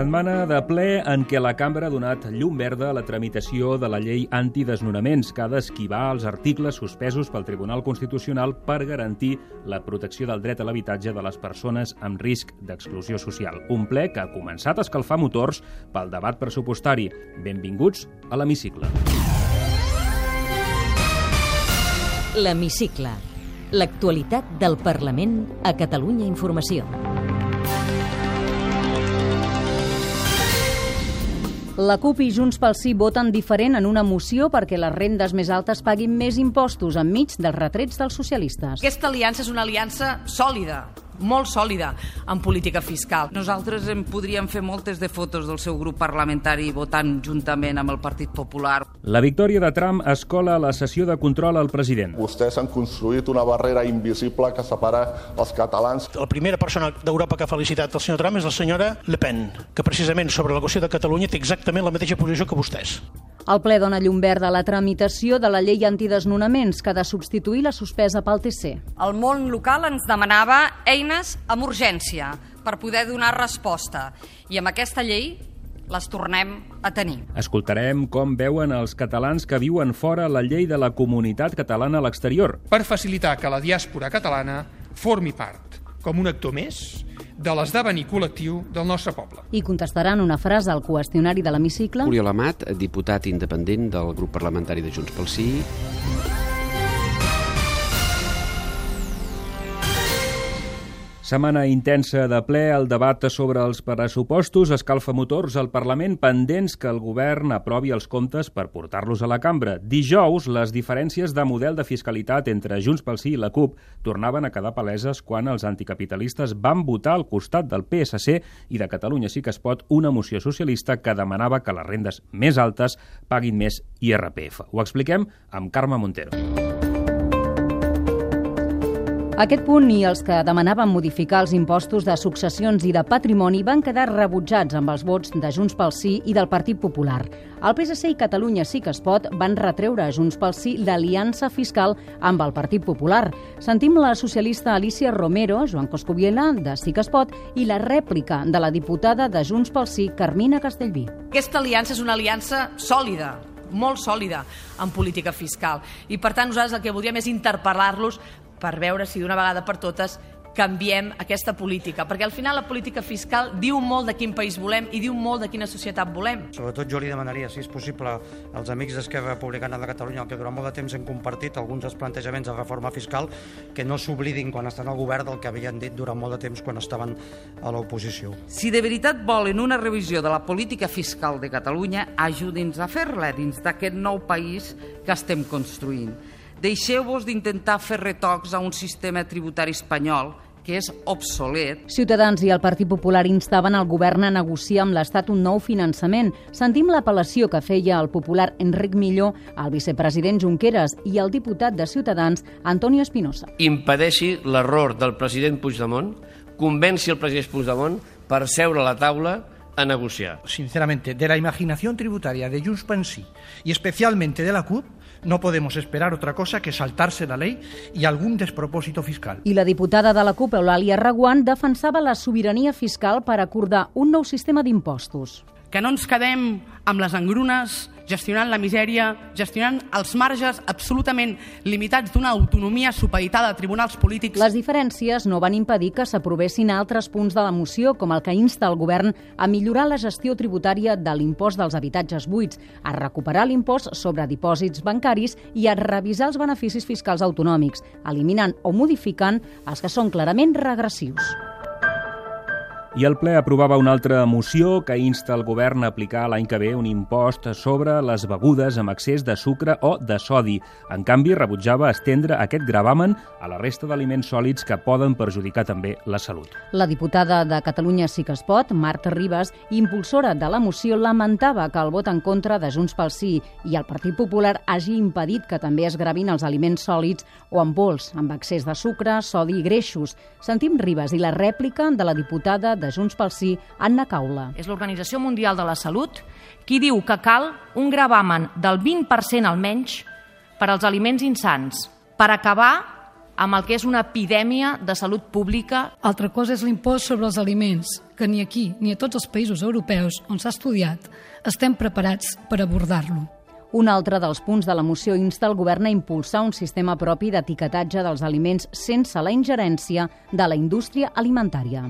Setmana de ple en què la cambra ha donat llum verda a la tramitació de la llei antidesnonaments que ha d'esquivar els articles suspesos pel Tribunal Constitucional per garantir la protecció del dret a l'habitatge de les persones amb risc d'exclusió social. Un ple que ha començat a escalfar motors pel debat pressupostari. Benvinguts a l'Hemicicle. L'Hemicicle. L'actualitat del Parlament a Catalunya Informació. La CUP i Junts pel Sí voten diferent en una moció perquè les rendes més altes paguin més impostos enmig dels retrets dels socialistes. Aquesta aliança és una aliança sòlida, molt sòlida en política fiscal. Nosaltres en podríem fer moltes de fotos del seu grup parlamentari votant juntament amb el Partit Popular. La victòria de Trump escola la sessió de control al president. Vostès han construït una barrera invisible que separa els catalans. La primera persona d'Europa que ha felicitat el senyor Trump és la senyora Le Pen, que precisament sobre la qüestió de Catalunya té exactament la mateixa posició que vostès. El ple dona llum verda a la tramitació de la llei antidesnonaments que ha de substituir la suspesa pel TC. El món local ens demanava eines amb urgència per poder donar resposta i amb aquesta llei les tornem a tenir. Escoltarem com veuen els catalans que viuen fora la llei de la comunitat catalana a l'exterior. per facilitar que la diàspora catalana formi part, com un actor més, de l'esdevenir col·lectiu del nostre poble. I contestaran una frase al qüestionari de l'hemicicle. Oriol Amat, diputat independent del grup parlamentari de Junts pel Sí. Setmana intensa de ple, el debat sobre els pressupostos escalfa motors al Parlament pendents que el govern aprovi els comptes per portar-los a la cambra. Dijous, les diferències de model de fiscalitat entre Junts pel Sí i la CUP tornaven a quedar paleses quan els anticapitalistes van votar al costat del PSC i de Catalunya sí que es pot una moció socialista que demanava que les rendes més altes paguin més IRPF. Ho expliquem amb Carme Montero. Aquest punt i els que demanaven modificar els impostos de successions i de patrimoni van quedar rebutjats amb els vots de Junts pel Sí i del Partit Popular. El PSC i Catalunya sí que es pot van retreure a Junts pel Sí l'aliança fiscal amb el Partit Popular. Sentim la socialista Alicia Romero, Joan Coscubiela, de Sí que es pot, i la rèplica de la diputada de Junts pel Sí, Carmina Castellví. Aquesta aliança és una aliança sòlida, molt sòlida en política fiscal. I per tant nosaltres el que voldríem és interpel·lar-los per veure si d'una vegada per totes canviem aquesta política, perquè al final la política fiscal diu molt de quin país volem i diu molt de quina societat volem. Sobretot jo li demanaria, si és possible, als amics d'Esquerra Republicana de Catalunya, que durant molt de temps hem compartit, alguns dels plantejaments de reforma fiscal, que no s'oblidin quan estan al govern del que havien dit durant molt de temps quan estaven a l'oposició. Si de veritat volen una revisió de la política fiscal de Catalunya, ajudi'ns a fer-la dins d'aquest nou país que estem construint. Deixeu-vos d'intentar fer retocs a un sistema tributari espanyol que és obsolet. Ciutadans i el Partit Popular instaven el govern a negociar amb l'Estat un nou finançament. Sentim l'apel·lació que feia el popular Enric Milló al vicepresident Junqueras i el diputat de Ciutadans, Antonio Espinosa. Impedeixi l'error del president Puigdemont, convenci el president Puigdemont per seure a la taula a negociar. Sinceramente, de la imaginación tributaria de Junts pel Sí y especialmente de la CUP, no podemos esperar otra cosa que saltarse la ley y algún despropósito fiscal. I la diputada de la CUP, Eulàlia Reguant, defensava la sobirania fiscal per acordar un nou sistema d'impostos. Que no ens quedem amb les engrunes, gestionant la misèria, gestionant els marges absolutament limitats d'una autonomia supeditada a tribunals polítics. Les diferències no van impedir que s'aprovessin altres punts de la moció, com el que insta el govern a millorar la gestió tributària de l'impost dels habitatges buits, a recuperar l'impost sobre dipòsits bancaris i a revisar els beneficis fiscals autonòmics, eliminant o modificant els que són clarament regressius. I el ple aprovava una altra moció que insta el govern a aplicar l'any que ve un impost sobre les begudes amb excés de sucre o de sodi. En canvi, rebutjava estendre aquest gravamen a la resta d'aliments sòlids que poden perjudicar també la salut. La diputada de Catalunya Sí que es pot, Marta Ribas, impulsora de la moció, lamentava que el vot en contra de Junts pel Sí i el Partit Popular hagi impedit que també es gravin els aliments sòlids o en pols, amb excés de sucre, sodi i greixos. Sentim Ribas i la rèplica de la diputada de Junts pel Sí, Anna Caula. És l'Organització Mundial de la Salut qui diu que cal un gravamen del 20% almenys per als aliments insans, per acabar amb el que és una epidèmia de salut pública. Altra cosa és l'impost sobre els aliments, que ni aquí ni a tots els països europeus on s'ha estudiat estem preparats per abordar-lo. Un altre dels punts de la moció insta el govern a impulsar un sistema propi d'etiquetatge dels aliments sense la ingerència de la indústria alimentària.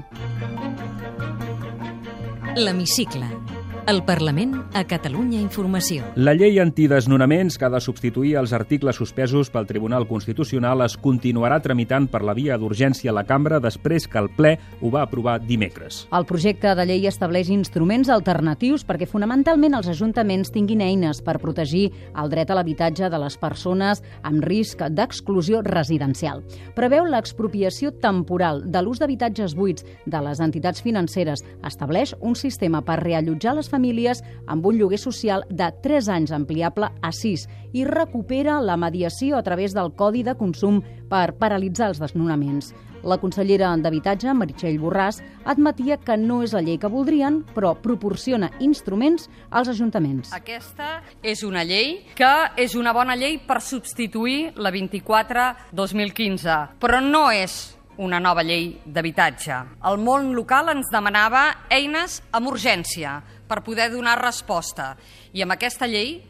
L'Hemicicle el Parlament a Catalunya Informació. La llei antidesnonaments que ha de substituir els articles suspesos pel Tribunal Constitucional es continuarà tramitant per la via d'urgència a la cambra després que el ple ho va aprovar dimecres. El projecte de llei estableix instruments alternatius perquè fonamentalment els ajuntaments tinguin eines per protegir el dret a l'habitatge de les persones amb risc d'exclusió residencial. Preveu l'expropiació temporal de l'ús d'habitatges buits de les entitats financeres. Estableix un sistema per reallotjar les famílies amb un lloguer social de 3 anys ampliable a 6 i recupera la mediació a través del Codi de Consum per paralitzar els desnonaments. La consellera d'Habitatge, Meritxell Borràs, admetia que no és la llei que voldrien, però proporciona instruments als ajuntaments. Aquesta és una llei que és una bona llei per substituir la 24-2015, però no és una nova llei d'habitatge. El món local ens demanava eines amb urgència per poder donar resposta i amb aquesta llei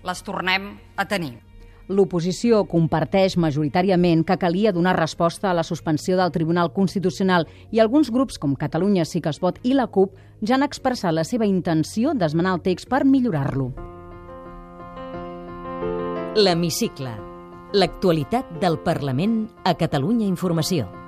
les tornem a tenir. L'oposició comparteix majoritàriament que calia donar resposta a la suspensió del Tribunal Constitucional i alguns grups com Catalunya Sí que es pot i la CUP ja han expressat la seva intenció d'esmenar el text per millorar-lo. L'Hemicicle. L'actualitat del Parlament a Catalunya Informació.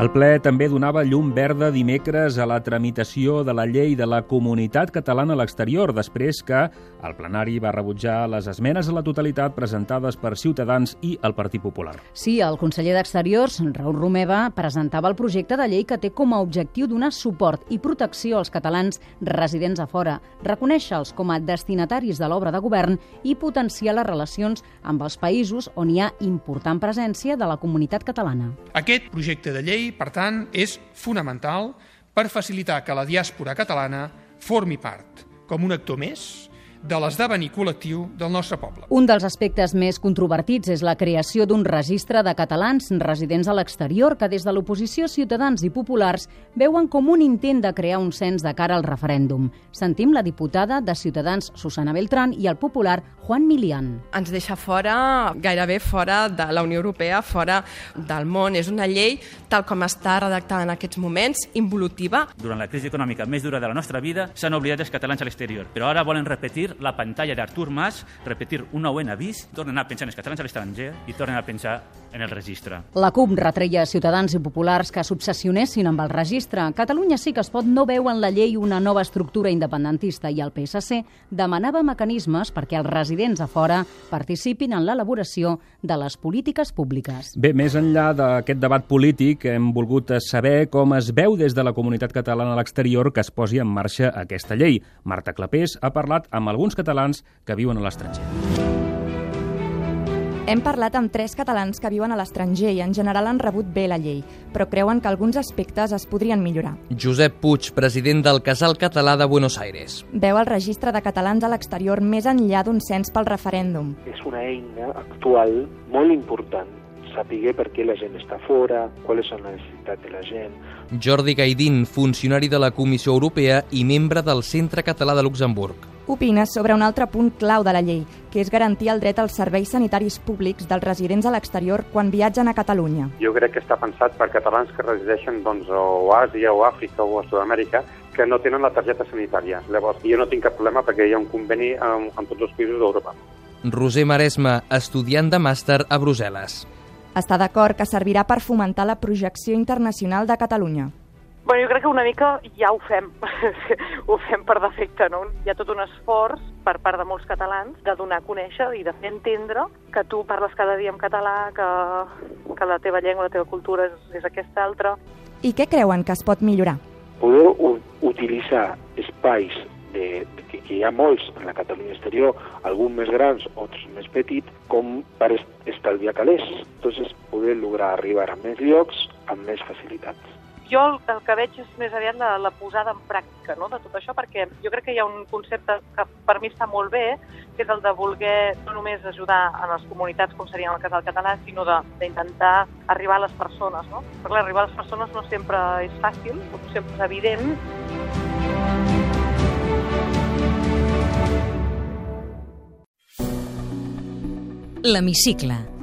El ple també donava llum verda dimecres a la tramitació de la llei de la comunitat catalana a l'exterior, després que el plenari va rebutjar les esmenes a la totalitat presentades per Ciutadans i el Partit Popular. Sí, el conseller d'Exteriors, Raül Romeva, presentava el projecte de llei que té com a objectiu donar suport i protecció als catalans residents a fora, reconèixer-los com a destinataris de l'obra de govern i potenciar les relacions amb els països on hi ha important presència de la comunitat catalana. Aquest projecte de llei per tant, és fonamental per facilitar que la diàspora catalana formi part, com un actor més, de l'esdevenir col·lectiu del nostre poble. Un dels aspectes més controvertits és la creació d'un registre de catalans residents a l'exterior que des de l'oposició Ciutadans i Populars veuen com un intent de crear un cens de cara al referèndum. Sentim la diputada de Ciutadans Susana Beltrán i el popular Juan Milian. Ens deixa fora, gairebé fora de la Unió Europea, fora del món. És una llei, tal com està redactada en aquests moments, involutiva. Durant la crisi econòmica més dura de la nostra vida s'han oblidat els catalans a l'exterior, però ara volen repetir la pantalla d'Artur Mas, repetir un nou avís, tornen a pensar en els catalans a l'estranger i tornen a pensar en el registre. La CUP retreia a Ciutadans i Populars que s'obsessionessin amb el registre. Catalunya sí que es pot no veu en la llei una nova estructura independentista i el PSC demanava mecanismes perquè els residents a fora participin en l'elaboració de les polítiques públiques. Bé, més enllà d'aquest debat polític, hem volgut saber com es veu des de la comunitat catalana a l'exterior que es posi en marxa aquesta llei. Marta Clapés ha parlat amb alguns catalans que viuen a l'estranger. Hem parlat amb tres catalans que viuen a l'estranger i en general han rebut bé la llei, però creuen que alguns aspectes es podrien millorar. Josep Puig, president del Casal Català de Buenos Aires. Veu el registre de catalans a l'exterior més enllà d'un cens pel referèndum. És una eina actual molt important saber per què la gent està fora, quales són les necessitats de la gent. Jordi Gaidín, funcionari de la Comissió Europea i membre del Centre Català de Luxemburg opines sobre un altre punt clau de la llei, que és garantir el dret als serveis sanitaris públics dels residents a l'exterior quan viatgen a Catalunya. Jo crec que està pensat per catalans que resideixen doncs, o a Àsia o a Àfrica o a Sud-amèrica que no tenen la targeta sanitària. Llavors, jo no tinc cap problema perquè hi ha un conveni amb, amb tots els països d'Europa. Roser Maresma, estudiant de màster a Brussel·les. Està d'acord que servirà per fomentar la projecció internacional de Catalunya. Bueno, jo crec que una mica ja ho fem, ho fem per defecte, no? Hi ha tot un esforç per part de molts catalans de donar a conèixer i de fer entendre que tu parles cada dia en català, que, que la teva llengua, la teva cultura és, és aquesta altra. I què creuen que es pot millorar? Poder utilitzar espais de, de que, hi ha molts en la Catalunya exterior, alguns més grans, altres més petits, com per estalviar calés. Entonces, poder lograr arribar a més llocs amb més facilitats. Jo el, que veig és més aviat la, la posada en pràctica no, de tot això, perquè jo crec que hi ha un concepte que per mi està molt bé, que és el de voler no només ajudar a les comunitats, com seria en el cas del català, sinó d'intentar arribar a les persones. No? Perquè arribar a les persones no sempre és fàcil, no sempre és evident. L'hemicicle.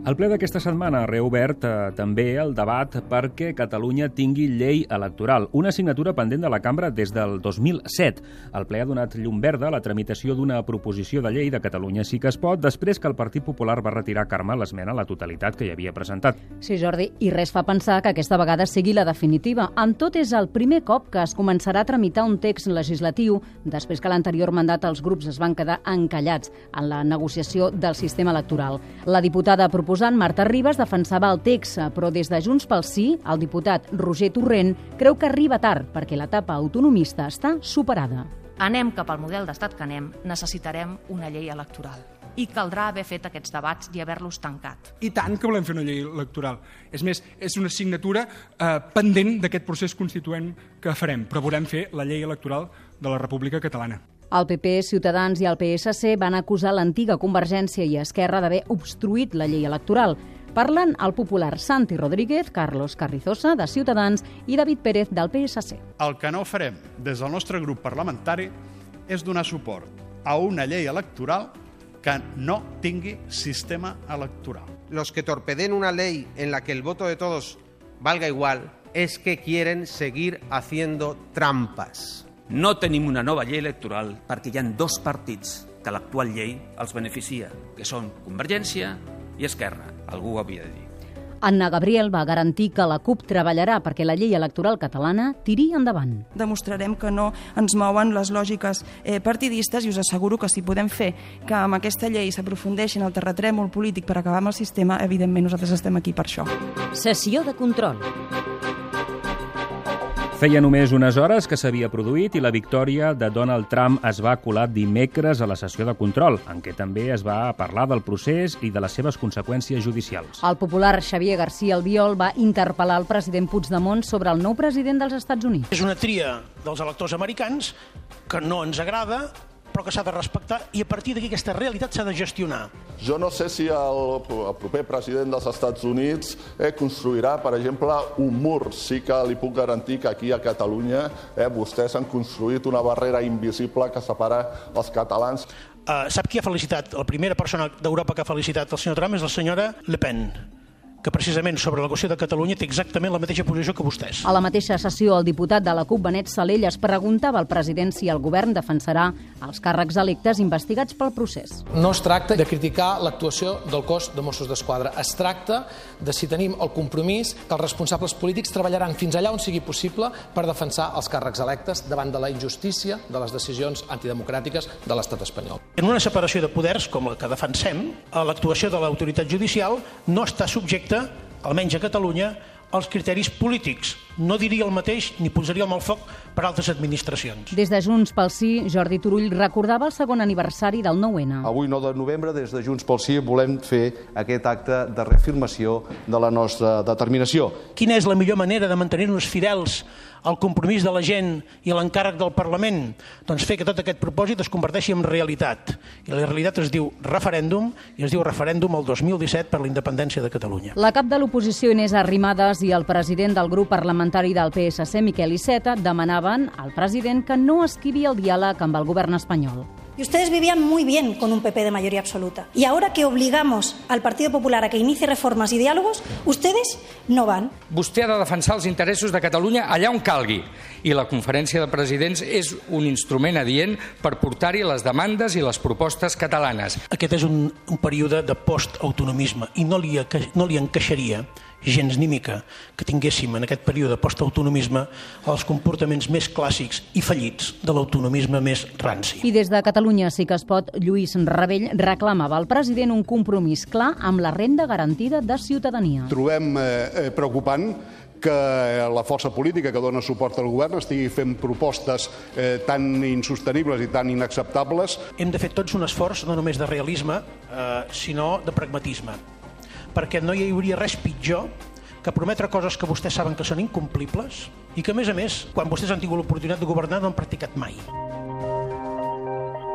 El ple d'aquesta setmana ha reobert eh, també el debat perquè Catalunya tingui llei electoral, una assignatura pendent de la cambra des del 2007. El ple ha donat llum verda a la tramitació d'una proposició de llei de Catalunya sí que es pot, després que el Partit Popular va retirar Carme l'esmena a la totalitat que hi havia presentat. Sí, Jordi, i res fa pensar que aquesta vegada sigui la definitiva. Amb tot, és el primer cop que es començarà a tramitar un text legislatiu després que l'anterior mandat els grups es van quedar encallats en la negociació del sistema electoral. La diputada proposant Marta Ribas defensava el text, però des de Junts pel Sí, el diputat Roger Torrent creu que arriba tard perquè l'etapa autonomista està superada. Anem cap al model d'estat que anem, necessitarem una llei electoral i caldrà haver fet aquests debats i haver-los tancat. I tant que volem fer una llei electoral. És més, és una assignatura eh, pendent d'aquest procés constituent que farem, però volem fer la llei electoral de la República Catalana. El PP, Ciutadans i el PSC van acusar l'antiga Convergència i Esquerra d'haver obstruït la llei electoral. Parlen el popular Santi Rodríguez, Carlos Carrizosa, de Ciutadans, i David Pérez, del PSC. El que no farem des del nostre grup parlamentari és donar suport a una llei electoral que no tingui sistema electoral. Los que torpeden una ley en la que el voto de todos valga igual es que quieren seguir haciendo trampas. No tenim una nova llei electoral perquè hi ha dos partits que l'actual llei els beneficia, que són Convergència i Esquerra. Algú ho havia de dir. Anna Gabriel va garantir que la CUP treballarà perquè la llei electoral catalana tiri endavant. Demostrarem que no ens mouen les lògiques eh, partidistes i us asseguro que si podem fer que amb aquesta llei s'aprofundeixi en el terratrèmol polític per acabar amb el sistema, evidentment nosaltres estem aquí per això. Sessió de control. Feia només unes hores que s'havia produït i la victòria de Donald Trump es va colar dimecres a la sessió de control, en què també es va parlar del procés i de les seves conseqüències judicials. El popular Xavier García Albiol va interpel·lar el president Puigdemont sobre el nou president dels Estats Units. És una tria dels electors americans que no ens agrada, però que s'ha de respectar i a partir d'aquí aquesta realitat s'ha de gestionar. Jo no sé si el, el proper president dels Estats Units eh, construirà, per exemple, un mur. Sí que li puc garantir que aquí a Catalunya eh, vostès han construït una barrera invisible que separa els catalans. Uh, sap qui ha felicitat? La primera persona d'Europa que ha felicitat el senyor Trump és la senyora Le Pen que precisament sobre la qüestió de Catalunya té exactament la mateixa posició que vostès. A la mateixa sessió, el diputat de la CUP, Benet Salell, es preguntava al president si el govern defensarà els càrrecs electes investigats pel procés. No es tracta de criticar l'actuació del cos de Mossos d'Esquadra. Es tracta de si tenim el compromís que els responsables polítics treballaran fins allà on sigui possible per defensar els càrrecs electes davant de la injustícia de les decisions antidemocràtiques de l'estat espanyol. En una separació de poders com la que defensem, l'actuació de l'autoritat judicial no està subjecta almenys a Catalunya, els criteris polítics. No diria el mateix ni posaria el mal foc per altres administracions. Des de Junts pel Sí, Jordi Turull recordava el segon aniversari del 9-N. Avui, 9 de novembre, des de Junts pel Sí, volem fer aquest acte de reafirmació de la nostra determinació. Quina és la millor manera de mantenir-nos fidels al compromís de la gent i l'encàrrec del Parlament? Doncs fer que tot aquest propòsit es converteixi en realitat. I la realitat es diu referèndum, i es diu referèndum el 2017 per la independència de Catalunya. La cap de l'oposició Inés Arrimadas i el president del grup parlamentari del PSC, Miquel Iceta, demanaven al president que no esquivi el diàleg amb el govern espanyol. Y ustedes vivían muy bien con un PP de mayoría absoluta. Y ahora que obligamos al Partido Popular a que inicie reformas y diálogos, ustedes no van. Vostè ha de defensar els interessos de Catalunya allà on calgui. I la conferència de presidents és un instrument adient per portar-hi les demandes i les propostes catalanes. Aquest és un, un període de post-autonomisme i no li, no li encaixaria gens ni mica que tinguéssim en aquest període post-autonomisme els comportaments més clàssics i fallits de l'autonomisme més ranci. I des de Catalunya sí que es pot, Lluís Rebell reclamava al president un compromís clar amb la renda garantida de ciutadania. Trobem eh, preocupant que la força política que dona suport al govern estigui fent propostes eh, tan insostenibles i tan inacceptables. Hem de fer tots un esforç no només de realisme, eh, sinó de pragmatisme perquè no hi hauria res pitjor que prometre coses que vostès saben que són incomplibles i que, a més a més, quan vostès han tingut l'oportunitat de governar no han practicat mai.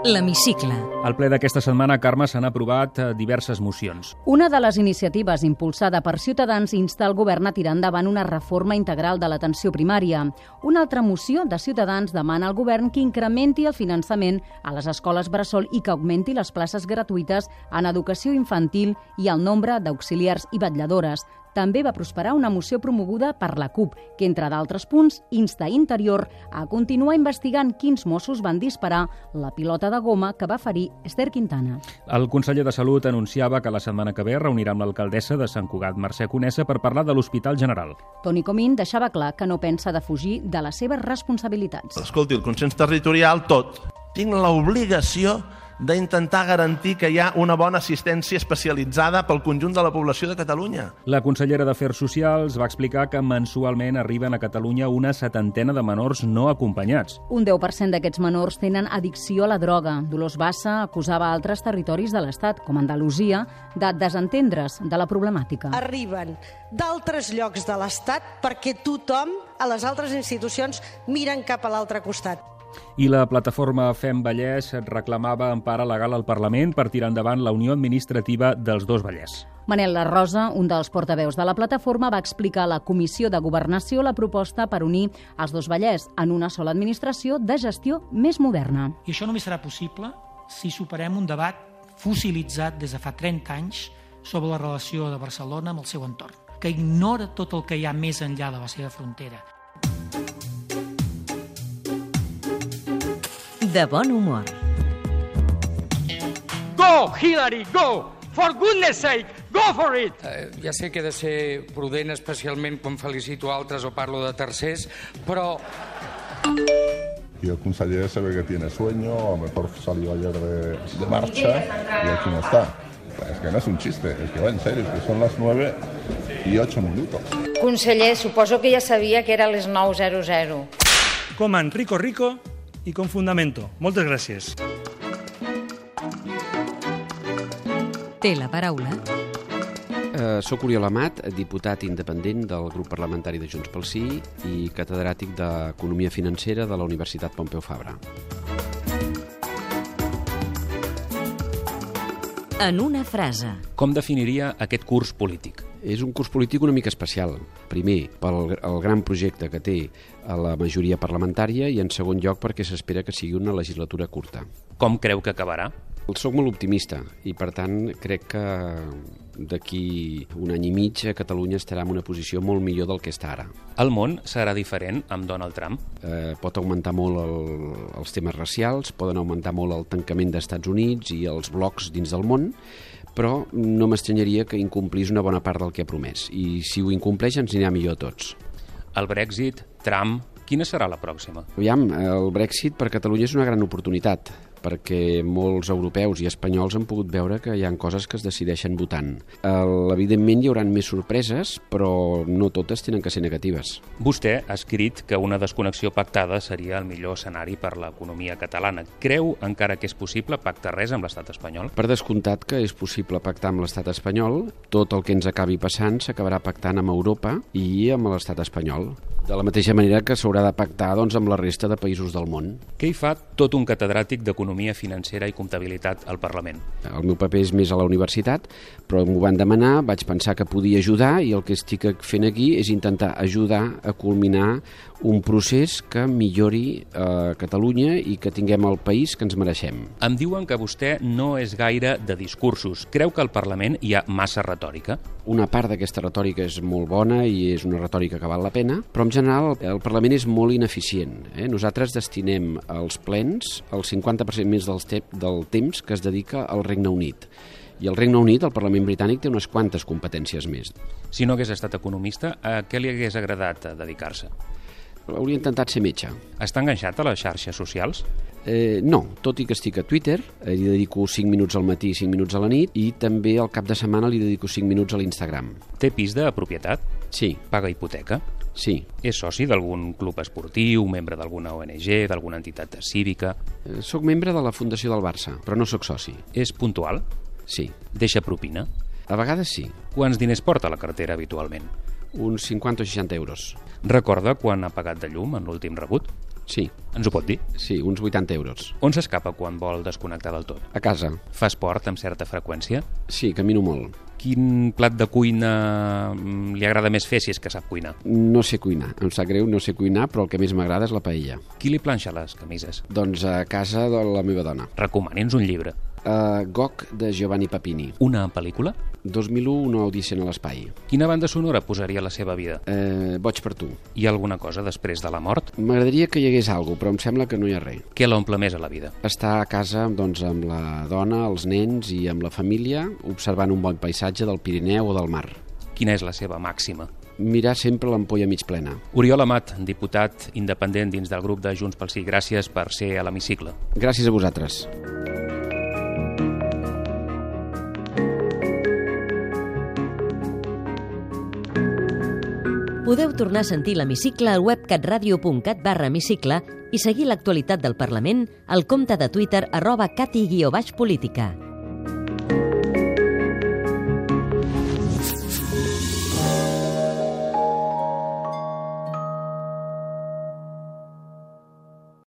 L'Hemicicle. Al ple d'aquesta setmana, Carme, s'han aprovat eh, diverses mocions. Una de les iniciatives impulsada per Ciutadans insta el govern a tirar endavant una reforma integral de l'atenció primària. Una altra moció de Ciutadans demana al govern que incrementi el finançament a les escoles bressol i que augmenti les places gratuïtes en educació infantil i el nombre d'auxiliars i vetlladores. També va prosperar una moció promoguda per la CUP, que, entre d'altres punts, insta Interior a continuar investigant quins Mossos van disparar la pilota de goma que va ferir Esther Quintana. El conseller de Salut anunciava que la setmana que ve reunirà amb l'alcaldessa de Sant Cugat, Mercè Conesa, per parlar de l'Hospital General. Toni Comín deixava clar que no pensa defugir de les seves responsabilitats. Escolti, el consens territorial, tot. Tinc l'obligació d'intentar garantir que hi ha una bona assistència especialitzada pel conjunt de la població de Catalunya. La consellera d'Afers Socials va explicar que mensualment arriben a Catalunya una setantena de menors no acompanyats. Un 10% d'aquests menors tenen addicció a la droga. Dolors Bassa acusava altres territoris de l'Estat, com Andalusia, de desentendre's de la problemàtica. Arriben d'altres llocs de l'Estat perquè tothom a les altres institucions miren cap a l'altre costat. I la plataforma Fem Vallès reclamava empara legal al Parlament per tirar endavant la unió administrativa dels dos Vallès. Manel La Rosa, un dels portaveus de la plataforma, va explicar a la Comissió de Governació la proposta per unir els dos Vallès en una sola administració de gestió més moderna. I això només serà possible si superem un debat fossilitzat des de fa 30 anys sobre la relació de Barcelona amb el seu entorn, que ignora tot el que hi ha més enllà de la seva frontera. De bon humor. Go, Hillary, go! For goodness sake, go for it! Eh, ja sé que he de ser prudent, especialment quan felicito altres o parlo de tercers, però... Y el conseller se ve que tiene sueño, a lo mejor salió ayer de, de marcha y aquí no está. Es que no es un chiste, es que va en serio, es que son las 9 y 8 minutos. Conseller, suposo que ja sabia que era les 9.00. Coman rico rico i con fundamento. Moltes gràcies. Té la paraula. Uh, soc Oriol Amat, diputat independent del grup parlamentari de Junts pel Sí i catedràtic d'Economia Financera de la Universitat Pompeu Fabra. En una frase. Com definiria aquest curs polític? És un curs polític una mica especial. Primer, pel el gran projecte que té a la majoria parlamentària i, en segon lloc, perquè s'espera que sigui una legislatura curta. Com creu que acabarà? Soc molt optimista i, per tant, crec que d'aquí un any i mig Catalunya estarà en una posició molt millor del que està ara. El món serà diferent amb Donald Trump? Eh, pot augmentar molt el, els temes racials, poden augmentar molt el tancament d'Estats Units i els blocs dins del món, però no m'estranyaria que incomplís una bona part del que ha promès. I si ho incompleix ens anirà millor a tots. El Brexit, Trump, quina serà la pròxima? Aviam, el Brexit per Catalunya és una gran oportunitat perquè molts europeus i espanyols han pogut veure que hi han coses que es decideixen votant. El, evidentment hi haurà més sorpreses, però no totes tenen que ser negatives. Vostè ha escrit que una desconnexió pactada seria el millor escenari per l'economia catalana. Creu encara que és possible pactar res amb l'estat espanyol? Per descomptat que és possible pactar amb l'estat espanyol, tot el que ens acabi passant s'acabarà pactant amb Europa i amb l'estat espanyol. De la mateixa manera que s'haurà de pactar doncs, amb la resta de països del món. Què hi fa tot un catedràtic d'Economia Financera i Comptabilitat al Parlament? El meu paper és més a la universitat, però m'ho van demanar, vaig pensar que podia ajudar i el que estic fent aquí és intentar ajudar a culminar un procés que millori eh, Catalunya i que tinguem el país que ens mereixem. Em diuen que vostè no és gaire de discursos. Creu que al Parlament hi ha massa retòrica? Una part d'aquesta retòrica és molt bona i és una retòrica que val la pena, però en general el Parlament és molt ineficient. Eh? Nosaltres destinem als plens el 50% més del, te del temps que es dedica al Regne Unit. I el Regne Unit, el Parlament britànic, té unes quantes competències més. Si no hagués estat economista, a què li hagués agradat dedicar-se? Hauria intentat ser metge. Està enganxat a les xarxes socials? Eh, no, tot i que estic a Twitter, eh, li dedico 5 minuts al matí i 5 minuts a la nit, i també al cap de setmana li dedico 5 minuts a l'Instagram. Té pis de propietat? Sí. Paga hipoteca? Sí. És soci d'algun club esportiu, membre d'alguna ONG, d'alguna entitat cívica? Eh, soc membre de la Fundació del Barça, però no sóc soci. És puntual? Sí. Deixa propina? A vegades sí. Quants diners porta la cartera habitualment? Uns 50 o 60 euros. Recorda quan ha pagat de llum en l'últim rebut? Sí. Ens ho pot dir? Sí, uns 80 euros. On s'escapa quan vol desconnectar del tot? A casa. Fa esport amb certa freqüència? Sí, camino molt. Quin plat de cuina mm, li agrada més fer si és que sap cuinar? No sé cuinar, em sap greu, no sé cuinar, però el que més m'agrada és la paella. Qui li planxa les camises? Doncs a casa de la meva dona. Recomani'ns un llibre. Uh, Gok, de Giovanni Papini. Una pel·lícula? 2001, una audició a l'espai. Quina banda sonora posaria la seva vida? Uh, Boig per tu. Hi ha alguna cosa després de la mort? M'agradaria que hi hagués alguna però em sembla que no hi ha res. Què l'omple més a la vida? Estar a casa doncs, amb la dona, els nens i amb la família, observant un bon paisatge del Pirineu o del mar. Quina és la seva màxima? mirar sempre l'ampolla mig plena. Oriol Amat, diputat independent dins del grup de Junts pel Sí, gràcies per ser a l'hemicicle. Gràcies a vosaltres. Podeu tornar a sentir l'hemicicle al web catradio.cat barra hemicicle i seguir l'actualitat del Parlament al compte de Twitter arroba cati-política.